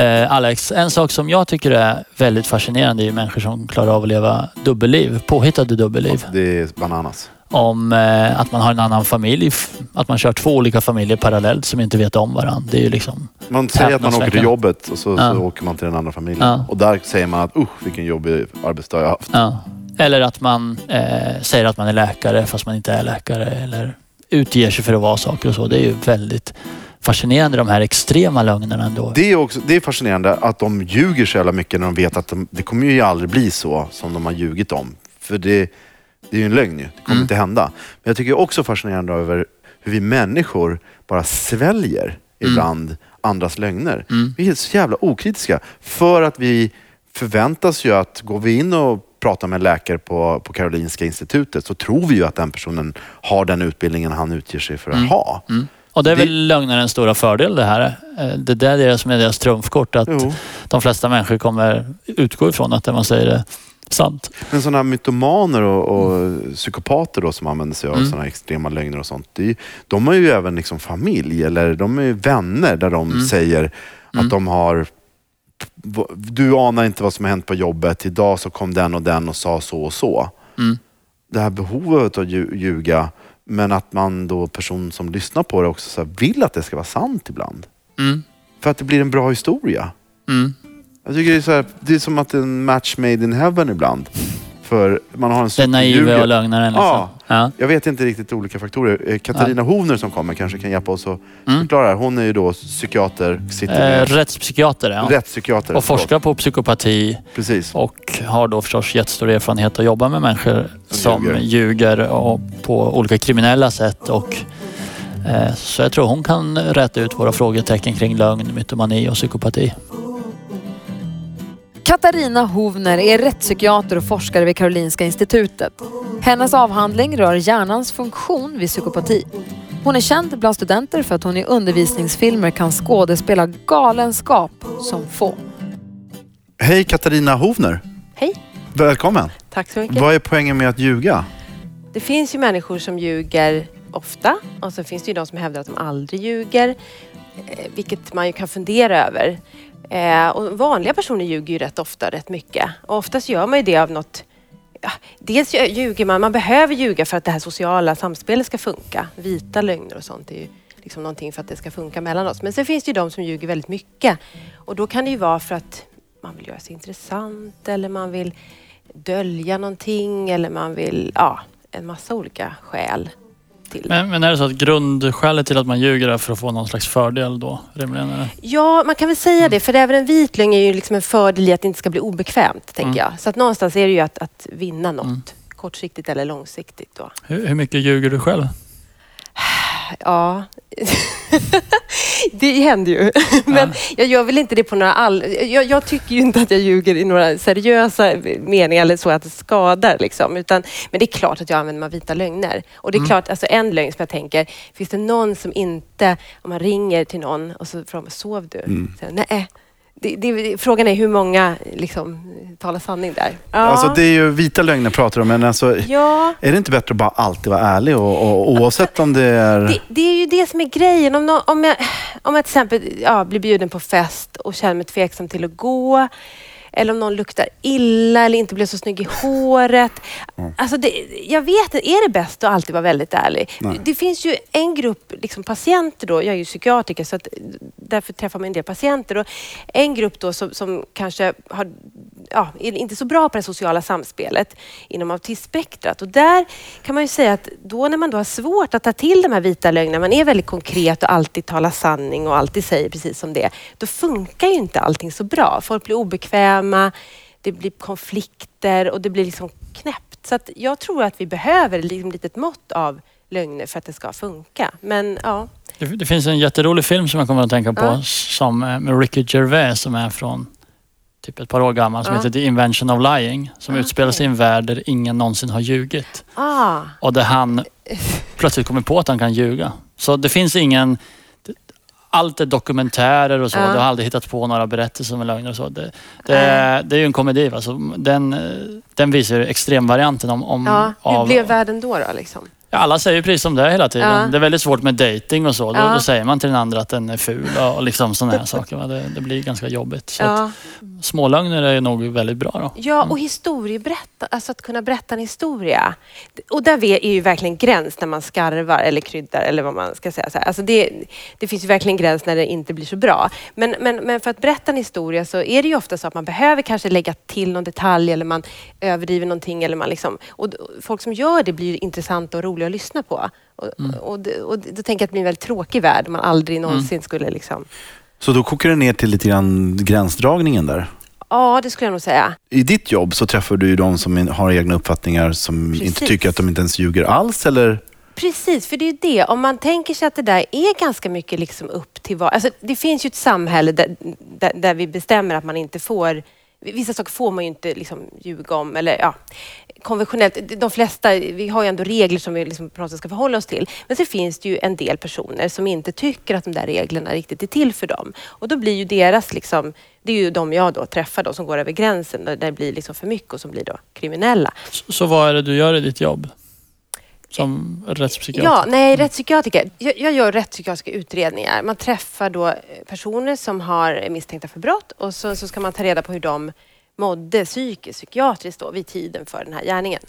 Eh, Alex, en sak som jag tycker är väldigt fascinerande är ju människor som klarar av att leva dubbelliv, påhittade dubbelliv. Det är bananas. Om eh, att man har en annan familj, att man kör två olika familjer parallellt som inte vet om varandra. Det är ju liksom... Man säger att man åker till jobbet och så, Ja. så åker man till den andra familjen. Ja. Och där säger man att usch vilken jobbig arbetsdag jag har haft. Ja. Eller att man eh, säger att man är läkare fast man inte är läkare. Eller utger sig för att vara saker och så. Det är ju väldigt fascinerande de här extrema lögnerna ändå. Det är, också, det är fascinerande att de ljuger så jävla mycket när de vet att de, det kommer ju aldrig bli så som de har ljugit om. För det, det är ju en lögn ju. Det kommer Mm. inte hända. Men jag tycker också fascinerande över hur vi människor bara sväljer ibland andras lögner. Mm. Vi är så jävla okritiska. För att vi förväntas ju att går vi in och pratar med en läkare på, på Karolinska institutet så tror vi ju att den personen har den utbildningen han utger sig för att ha. Mm. Och det är Det- väl lögnerens stora fördel det här. Eh, Det där är det som är deras trumfkort. Att Jo. de flesta människor kommer utgå ifrån att det man säger är sant. Men sådana här mytomaner och, och psykopater då som använder sig av Mm. sådana extrema lögner och sånt. Ju- de har ju även liksom familj eller de är ju vänner där de Mm. säger att de har du anar inte vad som har hänt på jobbet. Idag så kom den och den och sa så och så. Mm. Det här behovet att lju- ljuga men att man då, person som lyssnar på det också så här, vill att det ska vara sant ibland. Mm. För att det blir en bra historia. Mm. Jag tycker det är, så här, det är som att det är en match made in heaven ibland. För man har en Den naiva och lögnaren. Liksom. Ja. Ja. Jag vet inte riktigt olika faktorer. Eh, Katarina Hovner som kommer kanske kan hjälpa oss att Mm. förklara. Hon är ju då psykiater, sitter Eh, med rättspsykiater, ja. rättspsykiater. Och forskar på psykopati Precis. och har då förstås jättestor erfarenhet att jobba med människor som ljuger. ljuger, och på olika kriminella sätt. Och, eh, så jag tror hon kan räta ut våra frågetecken kring lögn, mytomani och psykopati. Katarina Hovner är rättspsykiater och forskare vid Karolinska institutet. Hennes avhandling rör hjärnans funktion vid psykopati. Hon är känd bland studenter för att hon i undervisningsfilmer kan skådespela galenskap som få. Hej Katarina Hovner. Hej. Välkommen. Tack så mycket. Vad är poängen med att ljuga? Det finns ju människor som ljuger ofta och så finns det ju de som hävdar att de aldrig ljuger. Eh, vilket man ju kan fundera över. Eh, och vanliga personer ljuger ju rätt ofta, rätt mycket. Och oftast gör man ju det av något Ja, dels ljuger man, man behöver ljuga för att det här sociala samspelet ska funka. Vita lögner och sånt är ju liksom någonting för att det ska funka mellan oss. Men sen finns det ju de som ljuger väldigt mycket. Och då kan det ju vara för att man vill göra sig intressant eller man vill dölja någonting eller man vill, ja, en massa olika skäl till. Men, men är det så att grundskälet till att man ljuger är för att få någon slags fördel då? Rimligen? Eller? Ja, man kan väl säga det, för även en vit lögn är ju liksom en fördel i att det inte ska bli obekvämt, tänker Mm. jag. Så att någonstans är det ju att, att vinna något, kortsiktigt eller långsiktigt då. Hur, hur mycket ljuger du själv? Ja, det händer ju. Men jag gör väl inte det på några all... Jag, jag tycker ju inte att jag ljuger i några seriösa meningar eller så att det skadar. Liksom. Utan, men det är klart att jag använder mig av vita lögner. Och det är klart, alltså en lögn som jag tänker, finns det någon som inte, om man ringer till någon och så frågar man, sov du? Så, Nej. Det, det, frågan är hur många liksom, talar sanning där. Ja. Alltså det är ju vita lögner pratar om, men alltså, ja. är det inte bättre att bara alltid vara ärlig och, och oavsett om det är... Det, det är ju det som är grejen. Om, nå- om, jag, om jag till exempel ja, blir bjuden på fest och känner mig tveksam till att gå. Eller om någon luktar illa eller inte blev så snygg i håret. Alltså det, jag vet inte, är det bäst att alltid vara väldigt ärlig? Nej. Det finns ju en grupp liksom patienter då, jag är ju psykiatriker så att därför träffar man en del patienter. Och en grupp då som, som kanske har, ja, inte så bra på det sociala samspelet inom autismspektrat. Och där kan man ju säga att då när man då har svårt att ta till de här vita lögnerna, man är väldigt konkret och alltid talar sanning och alltid säger precis som det då funkar ju inte allting så bra. Folk blir obekväma, det blir konflikter och det blir liksom knäppt. Så att jag tror att vi behöver liksom ett litet mått av lögner för att det ska funka. Men ja, Det, det finns en jätterolig film som jag kommer att tänka på Ja. som eh, med Ricky Gervais som är från typ ett par år gammal som Ja. heter The Invention of Lying. Som Ah, utspelar sig i en värld där ingen någonsin har ljugit. ah, Och där han plötsligt kommer på att han kan ljuga. Så det finns ingen... Allt är dokumentärer och så. Ja. Du har aldrig hittat på några berättelser med lögner och så. Det, det, är, det är ju en komedi. Va? Så den, den visar extremvarianten om... om ja. Hur av, blev världen då? då liksom? Ja, alla säger precis som det hela tiden. Ja. Det är väldigt svårt med dating och så. Då, Ja. då säger man till den andra att den är ful och liksom sådana här saker. Det, det blir ganska jobbigt. Så att, Ja. smålögner är nog väldigt bra då. Ja, och historieberätta, alltså att kunna berätta en historia. Och där är ju verkligen gräns när man skarvar eller kryddar eller vad man ska säga. Alltså det, det finns ju verkligen gräns när det inte blir så bra. Men, men, men för att berätta en historia så är det ju ofta så att man behöver kanske lägga till någon detalj eller man överdriver någonting. Eller man liksom, och folk som gör det blir intressanta och roliga att lyssna på. Och, och, det- och då tänker jag att det blir en väldigt tråkig värld om man aldrig någonsin skulle liksom... Så då kokar det ner till lite grann gränsdragningen där. Ja, det skulle jag nog säga. I ditt jobb så träffar du ju de som har egna uppfattningar som inte Precis. tycker att de inte ens ljuger alls eller? Precis, för det är ju det. Om man tänker sig att det där är ganska mycket liksom upp till vad... Alltså, det finns ju ett samhälle där, där, där vi bestämmer att man inte får... Vissa saker får man ju inte liksom ljuga om. Eller, ja, konventionellt, de flesta, vi har ju ändå regler som vi liksom på något sätt ska förhålla oss till. Men så finns det ju en del personer som inte tycker att de där reglerna riktigt är till för dem. Och då blir ju deras, liksom, det är ju de jag då träffar då, som går över gränsen, där det blir liksom för mycket och som blir då kriminella. Så, så vad är det du gör i ditt jobb? Som rättspsykiater? Ja, nej, rättspsykiatriker. Jag, jag gör rättspsykiatriska utredningar. Man träffar då eh, personer som har misstänkta för brott och så, så ska man ta reda på hur de mådde psykiskt, psykiatriskt då, vid tiden för den här gärningen.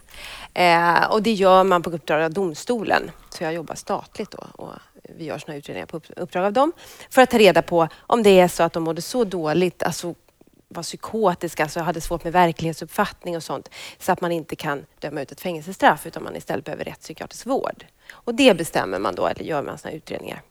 Eh, och det gör man på uppdrag av domstolen. Så jag jobbar statligt då och vi gör sådana utredningar på uppdrag av dem för att ta reda på om det är så att de mådde så dåligt, alltså var psykotiska, alltså hade svårt med verklighetsuppfattning och sånt, så att man inte kan döma ut ett fängelsestraff utan man istället behöver rättspsykiatrisk vård. Och det bestämmer man då, eller gör man sådana utredningar.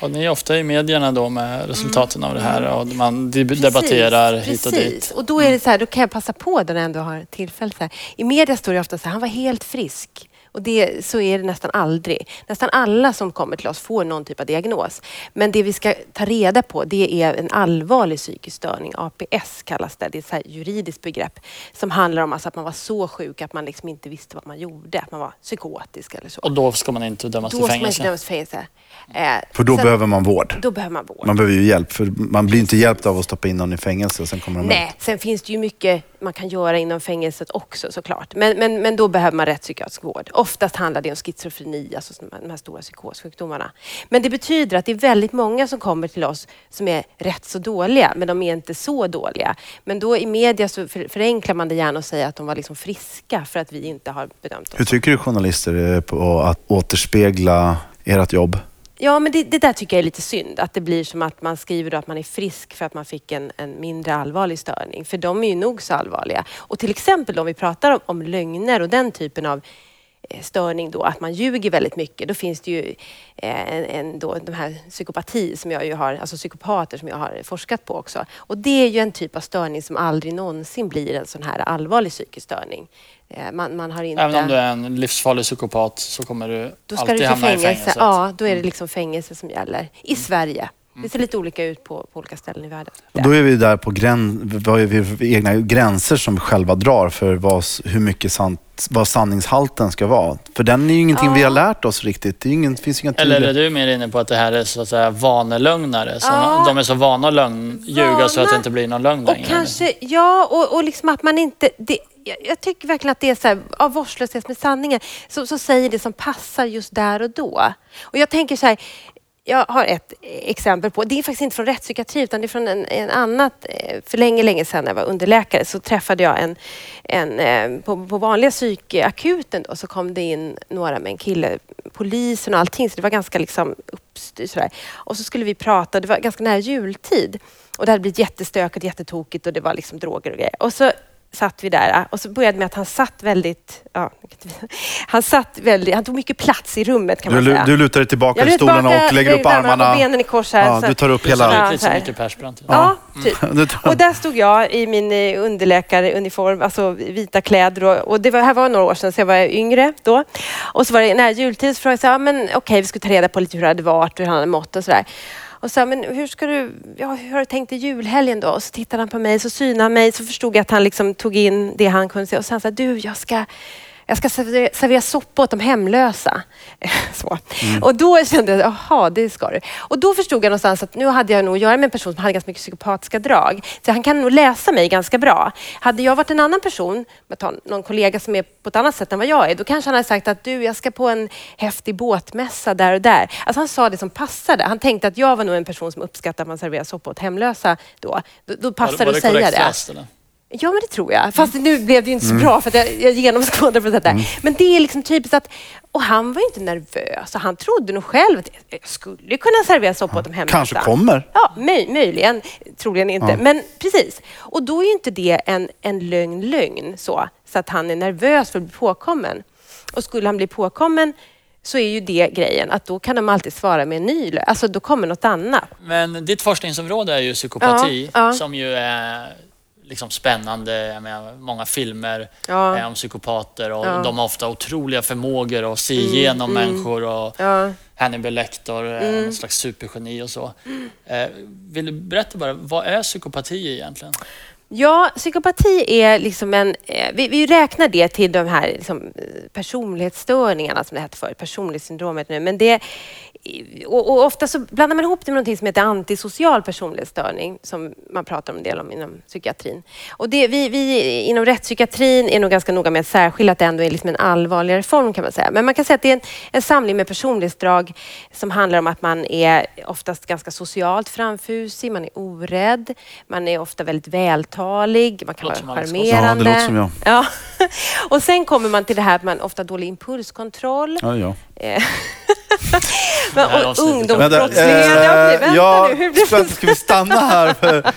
Och ni är ofta i medierna då med resultaten av det här och man deb- debatterar hit och precis. dit. Och då är det så här, då kan jag passa på när jag ändå har tillfälle. Så här. I media står det ofta så här, han var helt frisk. Och det, så är det nästan aldrig. Nästan alla som kommer till oss får någon typ av diagnos. Men det vi ska ta reda på det är en allvarlig psykisk störning. APS kallas det. Det är ett så här juridiskt begrepp som handlar om alltså att man var så sjuk att man liksom inte visste vad man gjorde. Att man var psykotisk eller så. Och då ska man inte dömas då till ska man inte fängelse. dömas till fängelse. Eh, För då sen- behöver man vård. då behöver man vård. Man behöver ju hjälp för man blir inte hjälpt av att stoppa in någon i fängelse och sen kommer de ut. Nej, sen finns det ju mycket man kan göra inom fängelset också såklart. Men, men, men då behöver man rättspsykiatrisk vård. Oftast handlar det om schizofreni, alltså de här- stora psykossjukdomarna. Men det betyder att det är väldigt många som kommer till oss som är rätt så dåliga, men de är inte så dåliga. Men då i media så för, förenklar man det gärna och säger att de var liksom friska för att vi inte har bedömt dem Hur tycker du journalister är på att återspegla ert jobb? Ja, men det, det där tycker jag är lite synd. Att det blir som att man skriver att man är frisk för att man fick en, en mindre allvarlig störning. För de är ju nog så allvarliga. Och till exempel om vi pratar om, om lögner och den typen av störning då, att man ljuger väldigt mycket, då finns det ju eh, en, en, då, de här psykopati som jag ju har, alltså psykopater som jag har forskat på också. Och det är ju en typ av störning som aldrig någonsin blir en sån här allvarlig psykisk störning. Eh, Man, man har inte... Även om du är en livsfarlig psykopat så kommer du Då ska alltid hamna fängelse. i fängelset. Ja, då är det liksom fängelse som gäller. I Sverige. Det ser lite olika ut på, på olika ställen i världen. Och då är vi där på gräns, vad är vi egna gränser som vi själva drar för vad, hur mycket sant, vad sanningshalten ska vara. För den är ju ingenting Ja. vi har lärt oss riktigt. Det är ingen, finns inga Eller är tydliga... du mer inne på att det här är så att säga vanelögnare? Som, Ja. De är så vana att lögn, ljuga så att det inte blir någon lögn Och längre. kanske, ja, och, och liksom att man inte... Det, jag, jag tycker verkligen att det är så här, av vårdslöshet med sanningen, så, så säger det som passar just där och då. Och jag tänker så här, jag har ett exempel på, det är faktiskt inte från rättspsykiatri utan det är från en, en annat, eh, för länge, länge sedan när jag var underläkare så träffade jag en, en eh, på, på vanliga psykakuten då, så kom det in några med en kille, polisen och allting, så det var ganska liksom uppstyrt sådär. Och så skulle vi prata, det var ganska nära jultid och det hade blivit jättestökigt, jättetokigt och det var liksom droger och grejer. Och så satt vi där och så började med att han satt väldigt, ja, han satt väldigt, han tog mycket plats i rummet kan Du, man säga. du lutar dig tillbaka Jag i stolen och lägger upp armarna. Och benen i kors här. Ja, så- du tar upp hela... ut lite som Micke Persbrandt. Ja, typ. Och där stod jag i min eh, underläkaruniform, alltså vita kläder. Och, och det var, här var några år sedan, så jag var yngre då. Och så var det nära jultid, så frågade jag ja, men okej, vi skulle ta reda på lite hur det hade varit, hur han hade mått och sådär. Och sa, men hur ska du, ja, hur har du tänkt i julhelgen då? Och så tittade han på mig, så synade han mig, så förstod jag att han liksom tog in det han kunde se. Och sen sa du, jag ska jag ska servera, soppa åt de hemlösa. Så. Och då kände jag, jaha, det ska du. Och då förstod jag någonstans att nu hade jag nog att göra med en person som hade ganska mycket psykopatiska drag. Så han kan nog läsa mig ganska bra. Hade jag varit en annan person, någon kollega som är på ett annat sätt än vad jag är, då kanske han hade sagt att du, jag ska på en häftig båtmässa där och där. Alltså han sa det som passade. Han tänkte att jag var nog en person som uppskattar att man serverar soppa åt hemlösa då. Då, då passade det att säga det. eller? Ja, men det tror jag. Fast nu blev det ju inte så bra för att jag, jag genomskådade på det där. Men det är liksom typiskt att... Och han var ju inte nervös och han trodde nog själv att jag skulle kunna servera soppa åt de hemlösa. Kanske kommer. Ja, möj, möjligen. Troligen inte. Men precis. Och då är ju inte det en, en lögn lögn så, så att han är nervös för att bli påkommen. Och skulle han bli påkommen så är ju det grejen att då kan de alltid svara med en ny lögn. Alltså då kommer något annat. Men ditt forskningsområde är ju psykopati Ja, ja. som ju är liksom spännande. Menar, många filmer Ja. är om psykopater och Ja. Mm, de har ofta otroliga förmågor att se igenom människor och Ja. Hannibal Lecter är Mm. någon slags supergeni och så. Eh, vill du berätta bara, vad är psykopati egentligen? Ja, psykopati är liksom en... Eh, vi, vi räknar det till de här liksom, eh, personlighetsstörningarna som det hette förr, personlighetssyndromet nu. Men det, och, och ofta så blandar man ihop det med något som heter antisocial personlighetsstörning som man pratar om en del om inom psykiatrin. Och det, vi, vi inom rättspsykiatrin är nog ganska noga med att särskilja att det ändå är liksom en allvarligare form kan man säga. Men man kan säga att det är en, en samling med personlighetsdrag som handlar om att man är oftast ganska socialt framfusig, man är orädd, man är ofta väldigt vältalig, man kan vara charmerande. Ja, det låter som jag. Ja. Och sen kommer man till det här att man ofta har dålig impulskontroll. Ja, ja. Eh, Det avsnittet. ungdomsbrottslighet. Ja, vänta ja, nu. Hur blir ska, ska vi stanna här? För,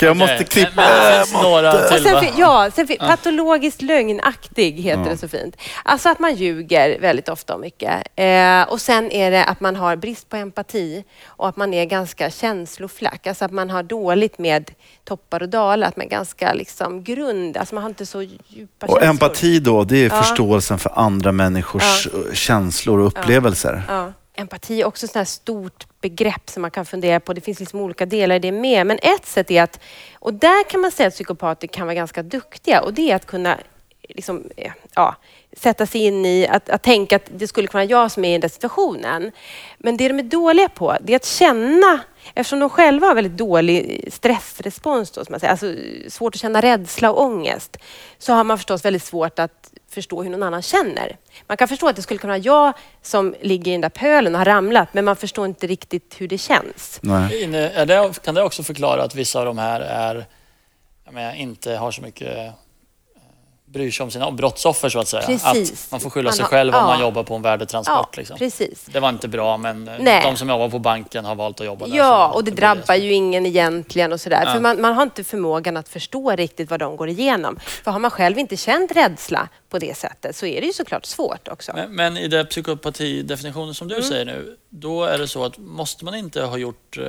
jag måste klippa. Men, men det finns några Och till sen, ja, sen patologiskt lögnaktig heter det så fint. Alltså att man ljuger väldigt ofta och mycket. Eh, och sen är det att man har brist på empati och att man är ganska känsloflack. Alltså att man har dåligt med toppar och dalar, att man är ganska liksom grund, alltså man har inte så djupa Och känslor. empati då, det är Ja. förståelsen för andra människors eh, känslor och upplevelser. Ja. Empati är också ett sånt här stort begrepp som man kan fundera på. Det finns liksom olika delar i det med. Men ett sätt är att, och där kan man säga att psykopater kan vara ganska duktiga och det är att kunna liksom, eh, ja, sätta sig in i, att, att tänka att det skulle kunna vara jag som är i den där situationen. Men det de är dåliga på, det är att känna, eftersom de själva har väldigt dålig stressrespons, då, som man säger, alltså svårt att känna rädsla och ångest, så har man förstås väldigt svårt att förstå hur någon annan känner. Man kan förstå att det skulle kunna vara jag som ligger i den där pölen och har ramlat, men man förstår inte riktigt hur det känns. Nej. Kan det också förklara att vissa av de här är, jag menar, inte har så mycket bryr sig om sina brottsoffer så att säga. Precis. Att man får skylla Man sig har- själv om ja. man jobbar på en värdetransport. Ja, liksom. precis. Det var inte bra men eh, Nej. de som jobbar på banken har valt att jobba där. Ja, och det blir drabbar ju ingen egentligen och sådär. Ja. För man, man har inte förmågan att förstå riktigt vad de går igenom. För har man själv inte känt rädsla på det sättet så är det ju såklart svårt också. Men, men i den psykopatidefinitionen som du Mm. säger nu, då är det så att måste man inte ha gjort, eh,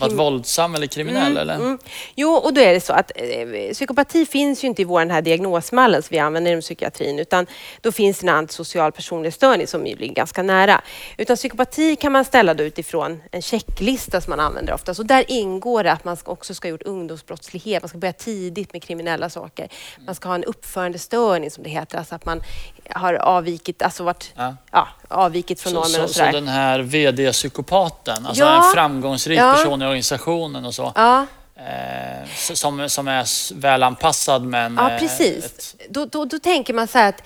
varit våldsam eller kriminell? eller? Mm. Jo, och då är det så att eh, psykopati finns ju inte i vår den här diagnosmallen som vi använder inom psykiatrin, utan då finns det en antisocial personlighetsstörning som ligger ganska nära. Utan psykopati kan man ställa då utifrån en checklista som man använder ofta. Så där ingår det att man också ska ha gjort ungdomsbrottslighet, man ska börja tidigt med kriminella saker. Man ska ha en uppförandestörning som det heter, alltså att man har avvikit, alltså varit, Ja. ja, avvikit från Så, normen så, och så sådär. den här VD-psykopaten, alltså Ja. en framgångsrik Ja. person i organisationen och så, Ja. eh, som, som är välanpassad men... Ja, eh, precis. ett- Då, då, då tänker man så här att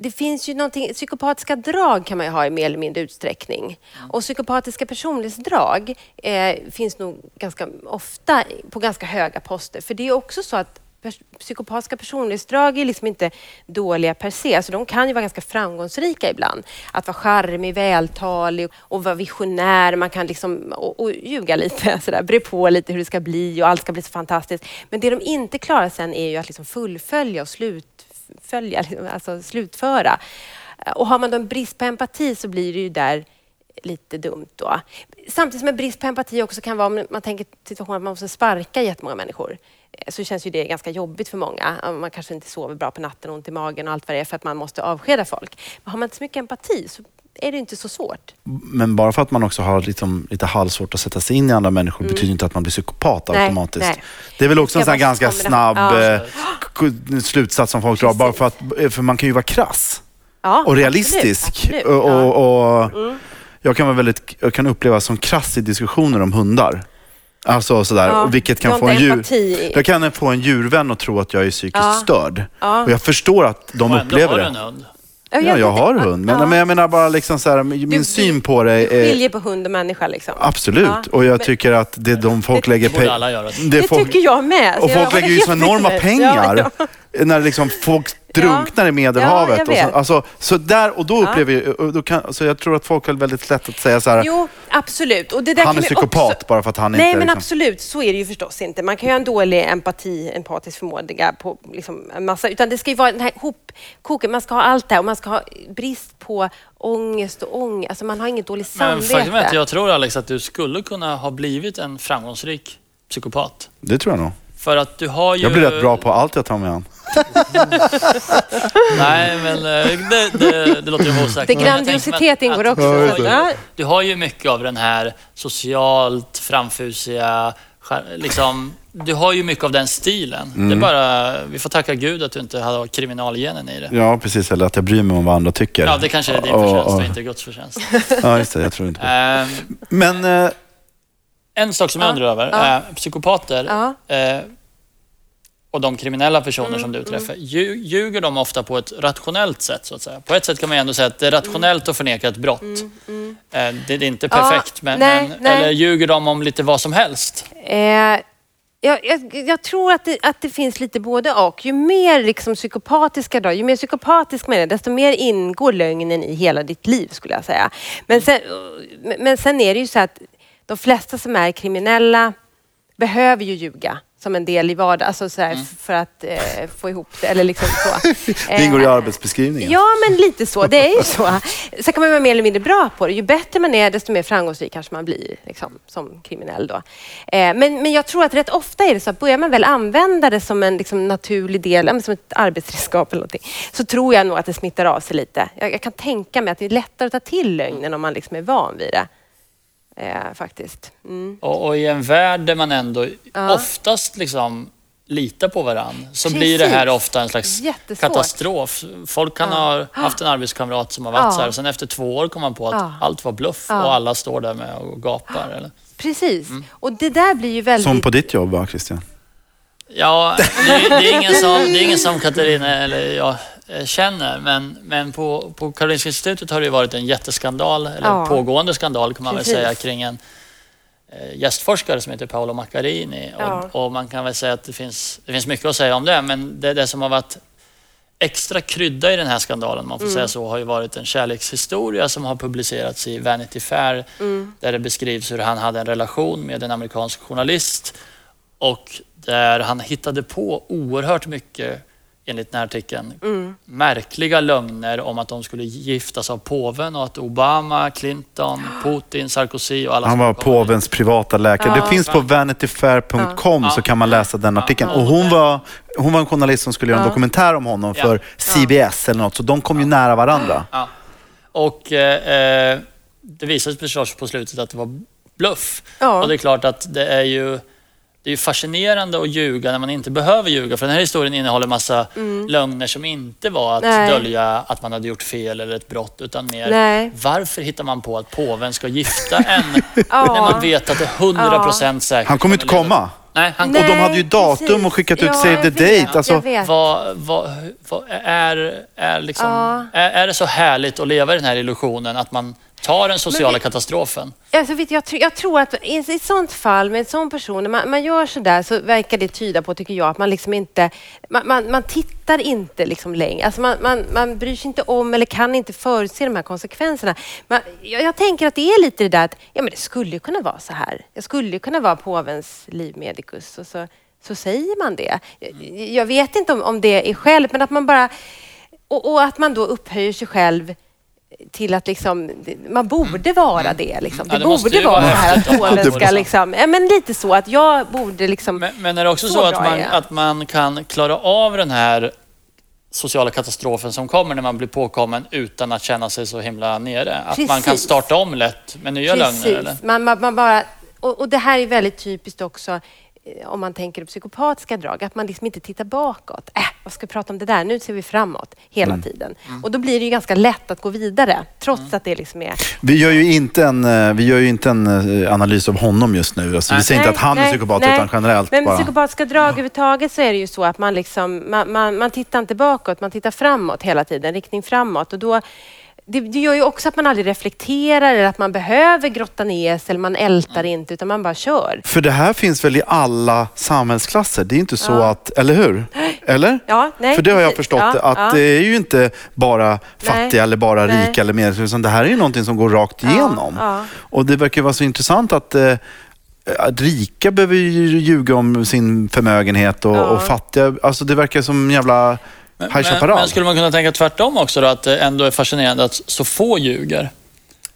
det finns ju någonting, psykopatiska drag kan man ju ha i mer eller mindre utsträckning. Och psykopatiska personlighetsdrag eh, finns nog ganska ofta på ganska höga poster. För det är också så att pers- psykopatiska personlighetsdrag är liksom inte dåliga per se. Alltså de kan ju vara ganska framgångsrika ibland. Att vara charmig, vältalig och vara visionär. Man kan liksom och, och ljuga lite, sådär, bre på lite hur det ska bli och allt ska bli så fantastiskt. Men det de inte klarar sen är ju att liksom fullfölja och slutfölja, liksom, alltså slutföra. Och har man då en brist på empati så blir det ju där lite dumt då. Samtidigt som en brist på empati också kan vara om man tänker situationen att man måste sparka jättemånga människor eh, så känns ju det ganska jobbigt för många. Man kanske inte sover bra på natten, ont i magen och allt vad det är för att man måste avskeda folk. Men har man inte så mycket empati så är det inte så svårt. Men bara för att man också har liksom lite halvsvårt att sätta sig in i andra människor betyder inte att man blir psykopat Mm. Nej, automatiskt. nej. Det är väl också en sån ganska snabb Ja. eh, slutsats som folk drar. Bara för, att, för man kan ju vara krass. Ja, och realistisk. absolut, absolut. Och, och, och Jag kan vara väldigt, jag kan uppleva som krass i diskussioner om hundar. Alltså sådär, Ja, och vilket du kan få en djur... empati Jag kan få en djurvän att tro att jag är psykiskt Ja. störd. Ja. Och jag förstår att de Och upplever det. du en hund. Ja, jag har hund. Men, Ja. men jag menar bara liksom så här, min Du- syn på det Du är... skiljer på hund och människa liksom. Absolut. Ja. Och jag Men- tycker att det de folk Det- lägger Det borde pe- alla göra. det Det folk, tycker jag med. Och folk lägger ju så enorma pengar. Ja, ja. När liksom folk drunknar i Ja, Medelhavet. jag och så, alltså, så där, och då Ja. upplever jag, och då kan, så jag tror att folk har väldigt lätt att säga så här, Jo, absolut. Och det där han är psykopat Också... bara för att han Nej, inte... men liksom, absolut. Så är det ju förstås inte. Man kan ju ha en dålig empati, empatisk förmåga på liksom en massa... Utan det ska ju vara den här hopkoken. Man ska ha allt det här och man ska ha brist på ångest och ångest. Alltså man har inget dåligt Men samvete. faktum är att jag tror Alex att du skulle kunna ha blivit en framgångsrik psykopat. Det tror jag nog. För att du har ju... Jag blir rätt bra på allt jag tar mig an. Nej, men eh, det, det, det låter ju osagt. Det grandiositet ingår också. Just det. Ja, Du har ju mycket av den här socialt framfusiga, liksom, du har ju mycket av den stilen. Det är Mm. bara, vi får tacka Gud att du inte har kriminalgenen i det. Ja, precis. Eller att jag bryr mig om vad andra tycker. Ja, det kanske är din förtjänst och- och inte Guds förtjänst. Ja, just det. Jag tror inte på det. Ehm, Men eh, en sak som jag Ja, undrar över, eh, psykopater eh, och de kriminella personer Mm, som du träffar, lju- ljuger de ofta på ett rationellt sätt så att säga? På ett sätt kan man ändå säga att det är rationellt att förneka ett brott. Eh, Det, det är inte Mm, Ja, perfekt, men, nej, men, nej. eller ljuger de om lite vad som helst? Eh, jag, jag, jag tror att det, att det finns lite både och. Ju mer liksom psykopatiska då, ju mer psykopatisk man är, desto mer ingår lögnen i hela ditt liv skulle jag säga. Men sen, men sen är det ju så att de flesta som är kriminella behöver ju ljuga som en del i vardagen, alltså så här, Mm. för att eh, få ihop det. Eller liksom så. det ingår i Eh, arbetsbeskrivningen. Ja, men lite så. Det är ju så. Sen kan man vara mer eller mindre bra på det. Ju bättre man är, desto mer framgångsrik kanske man blir liksom, som kriminell. Då. Eh, men, men jag tror att rätt ofta är det så att börjar man väl använda det som en liksom, naturlig del, som ett arbetsredskap eller någonting, så tror jag nog att det smittar av sig lite. Jag, jag kan tänka mig att det är lättare att ta till lögnen om man liksom är van vid det. Eh, faktiskt. Mm. Och, och i en värld där man ändå Ja. oftast liksom litar på varandra så Precis. blir det här ofta en slags Jättesvårt. katastrof. Folk kan Ja. ha haft en arbetskamrat som har varit Ja. så här och sen efter två år kommer man på att Ja. allt var bluff Ja. och alla står där med och gapar. Eller? Precis. Mm. Och det där blir ju väldigt... Som på ditt jobb, va, Christian? Ja, det, är- det, är ingen som, det är ingen som Katarina eller jag känner, men, men på, på Karolinska institutet har det ju varit en jätteskandal, eller Ja. pågående skandal kan man Precis. väl säga, kring en eh, gästforskare som heter Paolo Maccarini. Ja. Och, och man kan väl säga att det finns, det finns mycket att säga om det, men det, det som har varit extra krydda i den här skandalen, man får Mm. säga så, har ju varit en kärlekshistoria som har publicerats i Vanity Fair, Mm. där det beskrivs hur han hade en relation med en amerikansk journalist och där han hittade på oerhört mycket, enligt den här artikeln, Mm. märkliga lögner om att de skulle giftas av påven och att Obama, Clinton, Putin, Sarkozy och alla Han var påvens privata läkare. Ja. Det finns på vanityfair.com Ja. så kan man läsa den artikeln. Ja. Och hon var, hon var en journalist som skulle göra en Ja. dokumentär om honom Ja. för CBS eller något. Så de kom ju nära varandra. Ja. Och eh, eh, det visade sig förstås på slutet att det var bluff. Ja. Och det är klart att det är ju det är ju fascinerande att ljuga när man inte behöver ljuga. För den här historien innehåller massa lögner som inte var att Mm. Nej. dölja att man hade gjort fel eller ett brott. Utan mer, Nej. varför hittar man på att påven ska gifta en när man vet att det är 100% säkert. Han kommer inte komma. Nej, han Nej. Och de hade ju datum precis. och skickat ut Ja, Save the vet, Date. Alltså. Vad, vad, vad är, är, liksom, Ja. är, är det så härligt att leva i den här illusionen att man tar den sociala vi- katastrofen? Alltså, vet, jag, jag tror att i i ett sånt fall med en sån person, när man, man gör sådär så verkar det tyda på, tycker jag, att man liksom inte, man, man, man tittar inte liksom längre. Alltså man, man, man bryr sig inte om eller kan inte förutse de här konsekvenserna. Man, jag, jag tänker att det är lite det där att, ja men det skulle ju kunna vara så här. Jag skulle ju kunna vara påvens livmedikus och så, så säger man det. Jag, jag vet inte om, om det är skälet, men att man bara, och, och att man då upphöjer sig själv till att liksom, man borde vara det. Liksom. Ja, Det, det borde vara så här att Polen ska liksom, ja, men lite så att jag borde liksom... Men, men är det också Så så, att, man, att man kan klara av den här sociala katastrofen som kommer när man blir påkommen utan att känna sig så himla nere? Att man kan Precis. starta om lätt med nya lögner? Eller? Man, man, man bara, och, och det här är väldigt typiskt också om man tänker psykopatiska drag, att man liksom inte tittar bakåt. Äh, vad ska vi prata om det där? Nu ser vi framåt hela Mm. tiden. Och då blir det ju ganska lätt att gå vidare, trots att det liksom är... Vi gör ju inte en, eh, vi gör ju inte en eh, analys av honom just nu. Alltså, vi säger inte att han är psykopat, utan generellt Men bara. psykopatiska drag överhuvudtaget så är det ju så att man, liksom, man, man, man tittar inte bakåt, man tittar framåt hela tiden, riktning framåt. Och då, det, det gör ju också att man aldrig reflekterar eller att man behöver grotta ner sig eller man ältar inte utan man bara kör. För det här finns väl i alla samhällsklasser? Det är inte så att, eller hur? Eller? Ja, nej, För det har jag förstått, Ja, att ja. det är ju inte bara fattiga Nej. eller bara Nej. rika eller mer, utan det här är ju någonting som går rakt igenom. ja. Och det verkar vara så intressant att eh, att rika behöver ju ljuga om sin förmögenhet och, Ja. och fattiga, alltså det verkar som jävla Men, High men, Chaparral. men skulle man kunna tänka tvärtom också då? Att det ändå är fascinerande att så få ljuger?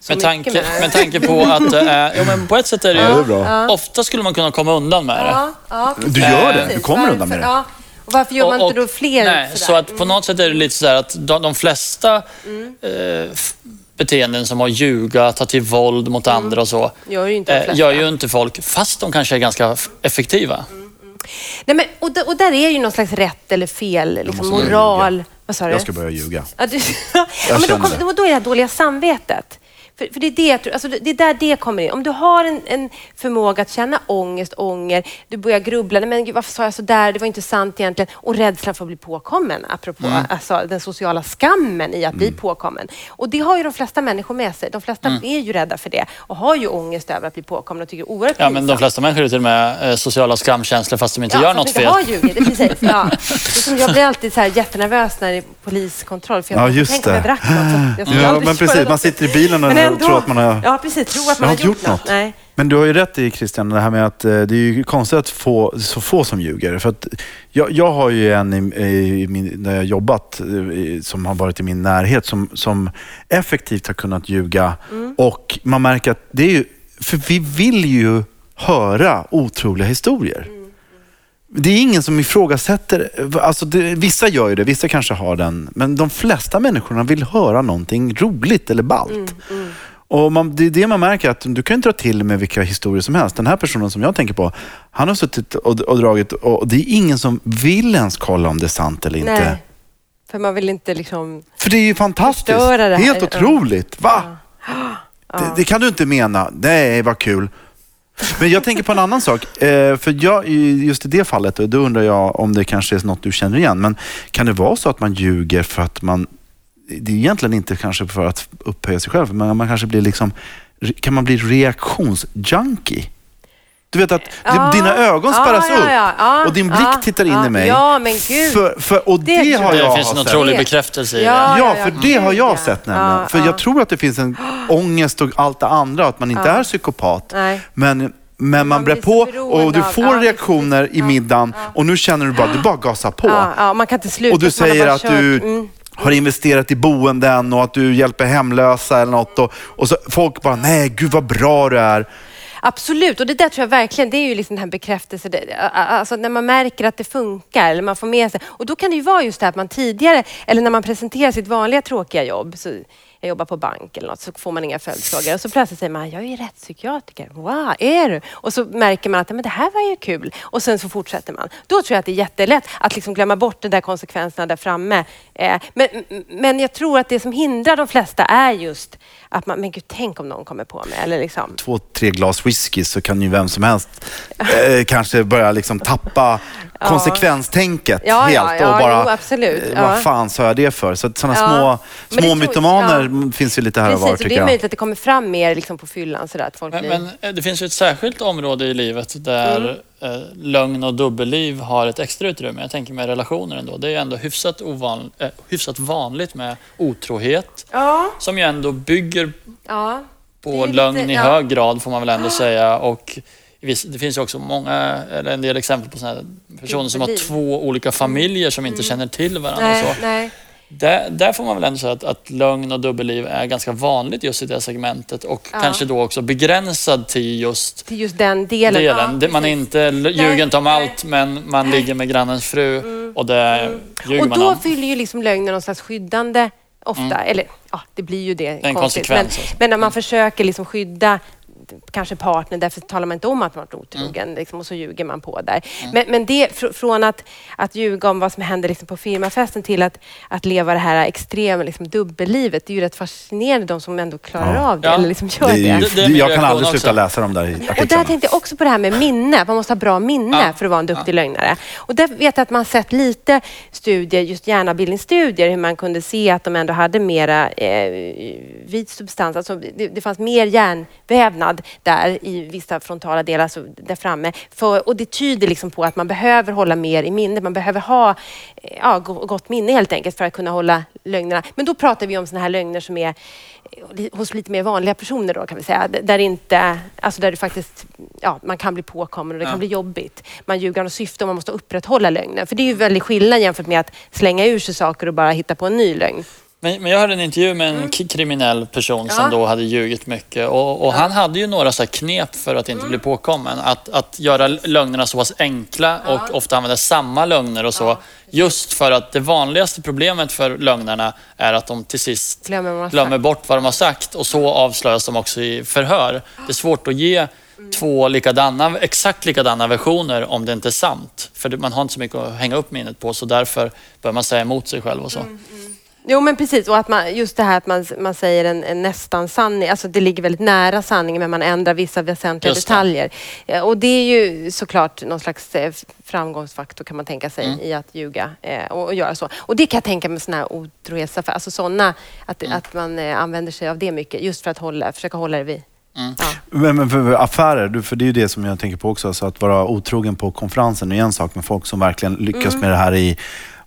Med tanke, med tanke på att är, ja, men på ett sätt är det ju, Ja, det är ofta skulle man kunna komma undan med det. Ja, ja, Du gör det, du kommer undan med det. Och varför gör man Och- inte då och- fler Nej, sådär? så att på något sätt är det lite så här att de, de flesta Mm. eh, beteenden som har ljuga, ta till våld mot Mm. andra och så, Gör ju inte eh, gör ju inte folk, fast de kanske är ganska effektiva. Nej, men, och, och där är ju någon slags rätt eller fel, liksom, moral. Vad sa du? Jag ska börja ljuga. Ja, du, ja, men då, kom, då är det här dåliga samvetet. För, för det, är det, alltså det det är där det kommer in. Om du har en, en förmåga att känna ångest, ånger, du börjar grubbla, men gud, varför sa jag så där, det var inte sant egentligen, och rädslan för att bli påkommen, apropå Mm. alltså, den sociala skammen i att bli påkommen. Och det har ju de flesta människor med sig. De flesta Mm. är ju rädda för det och har ju ångest över att bli påkomna och tycker det är oerhört Ja, men de flesta människor har till och med eh, sociala skamkänslor fast de inte gör fast något fel. har ljugit, det är precis. Ja. Det är som jag blir alltid så här jättenervös när det är poliskontroll. För jag Ja, just tänk om jag det. drack något. Så jag Ja, men precis. Man sitter i bilen och Men ändå. tror att man har... Ja, precis. Tro att man har har gjort något. Nej. Men du har ju rätt i Christian, det här med att eh, det är ju konstigt att få så få som ljuger. För att jag, jag har ju en i, i min, där jag jobbat eh, som har varit i min närhet som, som effektivt har kunnat ljuga. Mm. Och man märker att det är ju, för vi vill ju höra otroliga historier. Mm. Det är ingen som ifrågasätter, alltså det, vissa gör ju det, vissa kanske har den, men de flesta människorna vill höra någonting roligt eller ballt. Mm, Och man, det är det man märker, att du kan dra till med vilka historier som helst. Den här personen som jag tänker på, han har suttit och, och dragit och det är ingen som vill ens kolla om det är sant eller inte. Nej. För man vill inte liksom... För det är ju fantastiskt. Helt Ja. otroligt. Va? Det, det kan du inte mena. Nej, vad kul. Men jag tänker på en annan sak. Eh, för jag, just i det fallet, då undrar jag om det kanske är något du känner igen. Men kan det vara så att man ljuger för att man... Det är egentligen inte kanske för att upphöja sig själv, men man kanske blir liksom... Kan man bli reaktionsjunkie? Du vet att Ja. dina ögon spärras ja, upp ja, ja, och din blick ja, tittar in ja. i mig. Ja, men gud. För, för, och det, Det har jag. Det finns en otrolig bekräftelse i Ja, det. Ja, ja, för ja. det har jag Ja. sett nämligen. Ja, för ja. jag tror att det finns en ångest och allt det andra, att man inte Ja. är psykopat. Nej. Men, men man, Man brer blir på och du av- får ja, reaktioner i middagen ja. och nu känner du bara, du bara gasar på. Ja, ja, man kan inte sluta. Och du säger att du Mm. har investerat i boenden och att du hjälper hemlösa eller något. Och, och så folk bara, nej gud vad bra du är. Absolut, och det där tror jag verkligen, det är ju liksom den här bekräftelsen, alltså när man märker att det funkar, eller man får med sig. Och då kan det ju vara just det här att man tidigare, eller när man presenterar sitt vanliga tråkiga jobb, så jag jobbar på bank eller något, så får man inga följdfrågor. Och så plötsligt säger man, jag är ju rättspsykiatriker. Wow, är du? Och så märker man att men det här var ju kul. Och sen så fortsätter man. Då tror jag att det är jättelätt att liksom glömma bort de där konsekvenserna där framme. Eh, men, men jag tror att det som hindrar de flesta är just att man, men gud, tänk om någon kommer på mig. Eller liksom, Två, tre glas whisky så kan ju vem som helst eh, kanske börja liksom tappa konsekvenstänket Ja, helt. ja, och bara, jo, absolut. vad fan sa jag det för? Så sådana Ja. små, Men det finns ju lite här och var Precis, och tycker det är jag. möjligt att det kommer fram mer liksom på fyllan sådär att folk Men, blir... men eh, det finns ju ett särskilt område i livet där Mm. eh, lögn och dubbelliv har ett extra utrymme. Jag tänker med relationer ändå. Det är ändå hyfsat, ovan, eh, hyfsat vanligt med otrohet Ja, som ju ändå bygger ja. På lite- lögn i ja. hög grad får man väl ändå säga. Och det finns ju också många, eller en del exempel på såna här personer som har två olika familjer som inte känner till varandra. och Mm. Nej, så. nej. Där, där får man väl ändå säga att, att lögn och dubbelliv är ganska vanligt just i det segmentet och Ja. kanske då också begränsad till just Till just den delen. delen. Ja, man är inte ljuger inte om allt men man ligger med grannens fru och det ljuger Och man då om. fyller ju liksom lögnen någon slags skyddande ofta. Eller ja, det blir ju det. Mm. en konstigt. konsekvens, Men, alltså. men när man försöker liksom skydda kanske partner, därför talar man inte om att man varit otrogen Mm. liksom, och så ljuger man på där. Men, men det, fr från att, att ljuga om vad som händer liksom, på firmafesten till att, att leva det här extrema liksom, dubbellivet, det är ju rätt fascinerande de som ändå klarar Ja. av det, Ja. eller liksom gör Det det. Det- det jag kan aldrig sluta också. läsa de där Och där artiklarna. tänkte jag också på det här med minne. Man måste ha bra minne Ja. för att vara en duktig lögnare. Och där vet jag att man sett lite studier, just hjärnabildningsstudier, hur man kunde se att de ändå hade mera eh, vit substans. Alltså det, det fanns mer hjärnvävnad där i vissa frontala delar, alltså där framme. För, och det tyder liksom på att man behöver hålla mer i minnet. Man behöver ha eh, ja, go- gott minne helt enkelt för att kunna hålla lögnerna. Men då pratar vi om såna här lögner som är li- hos lite mer vanliga personer då kan vi säga. Där, inte, alltså där det faktiskt, ja, man kan bli påkommen och det Ja. kan bli jobbigt. Man ljuger något syfte och man måste upprätthålla lögnen. För det är ju väldigt skillnad jämfört med att slänga ur sig saker och bara hitta på en ny lögn. Men, men jag hörde en intervju med en k- kriminell person som Mm. Ja. då hade ljugit mycket och, och han hade ju några så här knep för att inte bli påkommen. Att, att göra lögnerna så pass enkla och ofta använda samma lögner och så. Just för att det vanligaste problemet för lögnerna är att de till sist Glömmer glömmer bort vad de har sagt och så avslöjas de också i förhör. Det är svårt att ge två likadana, exakt likadana versioner om det inte är sant. För man har inte så mycket att hänga upp minnet på så därför bör man säga emot sig själv och så. Jo men precis, och att man, just det här att man, man säger en, en nästan sanning, alltså det ligger väldigt nära sanningen men man ändrar vissa väsentliga detaljer. Eh, Och det är ju såklart någon slags eh, framgångsfaktor kan man tänka sig Mm. i att ljuga eh, och, och göra så. Och det kan jag tänka mig sådana här otrohetsaffärer, alltså sådana, att, Mm. att man eh, använder sig av det mycket just för att hålla, försöka hålla det vid. Mm. Ja. Men, men för, för affärer, du- för det är ju det som jag tänker på också. Alltså att vara otrogen på konferensen är en sak, men folk som verkligen lyckas med det här i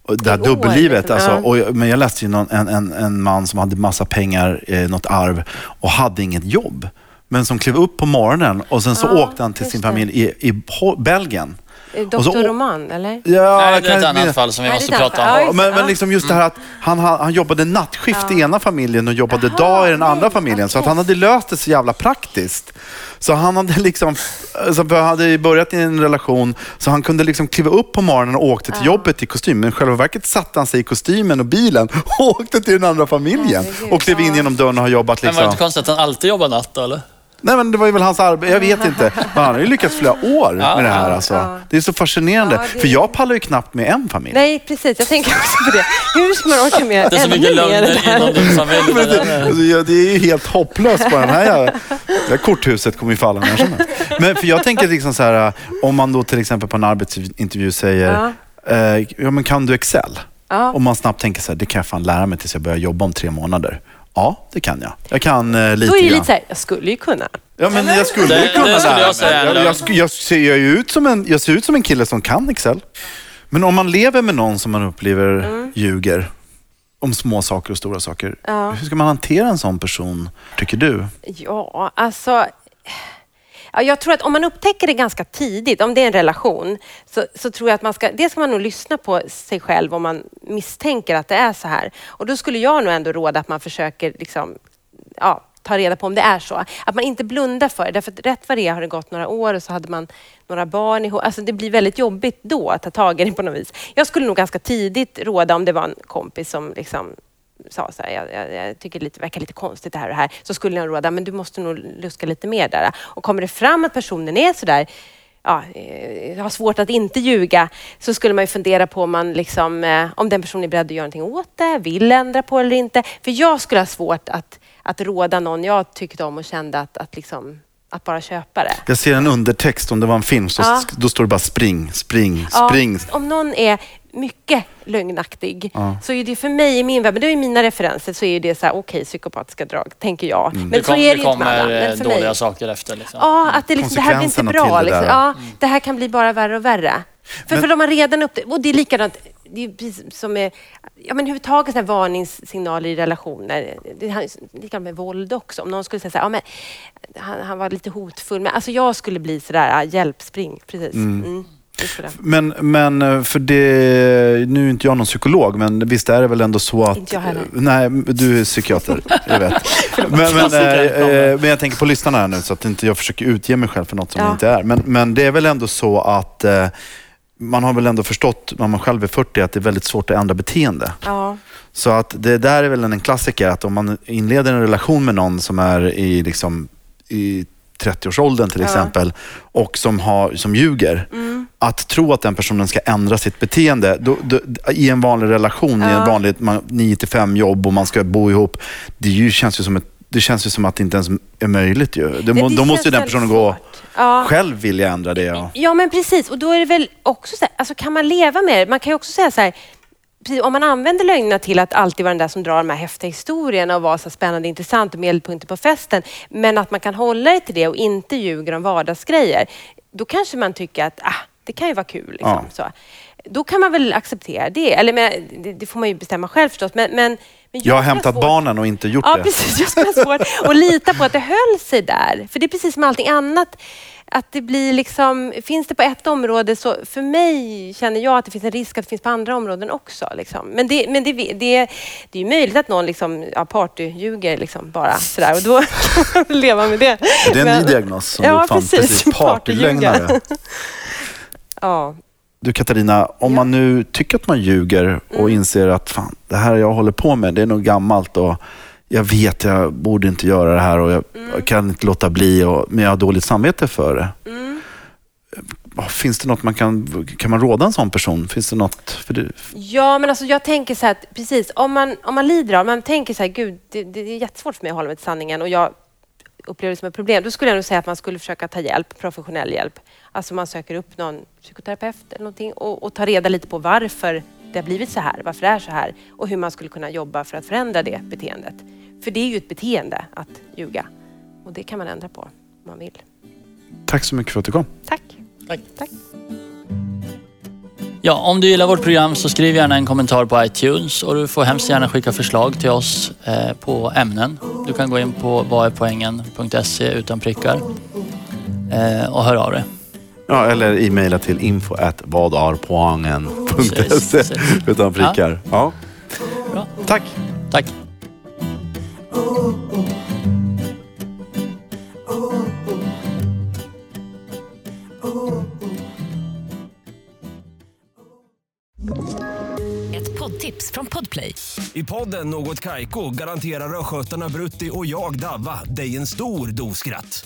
det här dubbellivet. Alltså, och, jag- men jag läste ju någon, en, en, en man som hade massa pengar, eh, något arv och hade inget jobb. Men som klev upp på morgonen och sen så Ja, åkte han till sin familj i, i Belgien. Eh, Och så- Doktor Roman, eller? Ja, Nej, det är ett kan- annat fall som vi Nej, måste prata om. Ja, men, Ja. men liksom just det här att han, han, han jobbade nattskift i ena familjen och jobbade Jaha, dag i den andra nej, familjen. Så att han hade löst det så jävla praktiskt. Så han hade liksom, så han hade börjat i en relation så han kunde liksom kliva upp på morgonen och åkte till jobbet i kostym. Men i själva verket satte han sig i kostymen och bilen och åkte till den andra familjen. Herregud, Och klev in ja. genom dörren och har jobbat Men var det liksom. inte konstigt att han alltid jobbar natt eller? Nej men det var ju väl hans arbete, jag vet inte. Men han har ju lyckats flera år Ja, med det här alltså. ja. Det är så fascinerande. Ja, det- För jag pallar ju knappt med en familj. Nej, precis. Jag tänker också på det. Hur ska man orka med Det är så mycket lögner inom din familj. Det där det, är- alltså, ja, det är ju helt hopplöst på den här. Det här korthuset kommer ju falla när som helst. Men för jag tänker liksom så här, om man då till exempel på en arbetsintervju säger, eh, ja men kan du Excel? Ja. Om man snabbt tänker så här, det kan jag fan lära mig tills jag börjar jobba om tre månader. Ja, det kan jag. Jag kan eh, lite Då är det grann. lite så här, jag skulle ju kunna. Ja, men jag skulle Det- ju kunna det skulle lära jag säga mig. är en Jag, lögn. jag, sk- jag, ser ju ut som en, jag ser ut som en kille som kan Excel. Men om man lever med någon som man upplever ljuger om små saker och stora saker. Mm. Ja. Hur ska man hantera en sån person, tycker du? Ja, alltså... Ja, jag tror att om man upptäcker det ganska tidigt, om det är en relation, så, så tror jag att man ska... Dels ska man nog lyssna på sig själv om man misstänker att det är så här. Och då skulle jag nog ändå råda att man försöker liksom, ja, ta reda på om det är så. Att man inte blundar för det. Därför att rätt vad det är har det gått några år och så hade man några barn ihop. Alltså det blir väldigt jobbigt då att ta tag i det på något vis. Jag skulle nog ganska tidigt råda om det var en kompis som liksom sa så här, jag, jag, jag tycker det verkar lite konstigt det här och det här, så skulle jag råda, men du måste nog luska lite mer där. Och kommer det fram att personen är så där, ja, eh, har svårt att inte ljuga, så skulle man ju fundera på om, man liksom, eh, om den personen är beredd att göra någonting åt det, vill ändra på det eller inte. För jag skulle ha svårt att, att råda någon jag tyckte om och kände att, att, liksom, att bara köpa det. Jag ser en undertext, om det var en film, så Ja. då står det bara spring, spring, Ja, spring. om någon är mycket lögnaktig Ja. så är det för mig i min värld, men det är mina referenser, så är det så här, okej, psykopatiska drag, tänker jag. Men Mm. Det, så kom, är det det ju inte med alla. kommer eh, Men för dåliga mig, saker efter. Liksom. Ja, att det, liksom, det här blir inte bra. det Liksom. Ja, det här kan bli bara värre och värre. För, Men- för de har redan upp och det är likadant, det är som med, ja men överhuvudtaget här varningssignaler i relationer. Det är likadant med våld också. Om någon skulle säga så här, ja men han, han var lite hotfull, men alltså jag skulle bli sådär, ja, hjälp, spring, precis. Mm. Men, men eh, för det, nu är inte jag någon psykolog, men visst är det väl ändå så att... Inte jag heller. Nej, du är psykiater, jag vet. men, men, eh, men jag tänker på lyssnarna här nu, så att inte jag försöker utge mig själv för något som Ja. jag inte är. Men, men det är väl ändå så att eh, man har väl ändå förstått, när man själv är 40, att det är väldigt svårt att ändra beteende. Ja. Så att det där är väl en klassiker, att om man inleder en relation med någon som är i, liksom, i 30-årsåldern till exempel och som, har, som ljuger. Att tro att den personen ska ändra sitt beteende då, då, i en vanlig relation, i en vanlig 9-5 jobb och man ska bo ihop. Det ju, känns ju som ett det känns ju som att det inte ens är möjligt ju. Det, det då måste ju den personen gå. Ja. själv vilja ändra det. Ja. Ja, men precis. Och då är det väl också så här, alltså kan man leva med det? Man kan ju också säga så här, om man använder lögnerna till att alltid vara den där som drar de här häftiga historierna och vara så spännande, intressant och medelpunkter på festen, men att man kan hålla det till det och inte ljuger om vardagsgrejer, då kanske man tycker att ah, det kan ju vara kul. Liksom, så. Då kan man väl acceptera det. Eller men, det, det får man ju bestämma själv förstås. Men, men, men Jag har hämtat svårt- barnen och inte gjort Ja, det. precis. Jag skulle ha svårt att lita på att det höll sig där. För det är precis som allting annat. Att det blir liksom, finns det på ett område så för mig känner jag att det finns en risk att det finns på andra områden också. Liksom. Men, det, men det, det, det är möjligt att någon liksom, ja, partyljuger liksom bara sådär och då kan man leva med det. Det är en Men- ny diagnos som ja, du fann. precis. Precis. Partylögnare. Ja. Du Katarina, om man nu tycker att man ljuger och Mm. inser att fan, det här jag håller på med, det är nog gammalt och jag vet jag borde inte göra det här och jag, Mm. jag kan inte låta bli, och, men jag har dåligt samvete för det. Mm. Finns det något man kan, kan man råda en sån person? Finns det något? För det, Ja, men alltså jag tänker så här, att precis, om man, om man lider av, man tänker så här, gud, det, det är jättesvårt för mig att hålla mig till sanningen och jag upplever det som ett problem, då skulle jag nog säga att man skulle försöka ta hjälp, professionell hjälp. Alltså man söker upp någon psykoterapeut eller någonting och, och ta reda lite på varför det har blivit så här, varför det är så här och hur man skulle kunna jobba för att förändra det beteendet. För det är ju ett beteende att ljuga och det kan man ändra på om man vill. tack så mycket för att du kom. Tack. Tack. Tack. Ja, om du gillar vårt program så skriv gärna en kommentar på iTunes och du får hemskt gärna skicka förslag till oss eh, på ämnen. Du kan gå in på vadärpoängen.se utan prickar eh, och hör av dig. Ja, eller e-maila till info at vadarpoangen.se Precis. utan prickar. Ja. Bra. Tack. Tack. Ett poddtips från Podplay. I podden Något Kaiko garanterar östgötarna Brutti och jag, Davva, dig en stor dos skratt.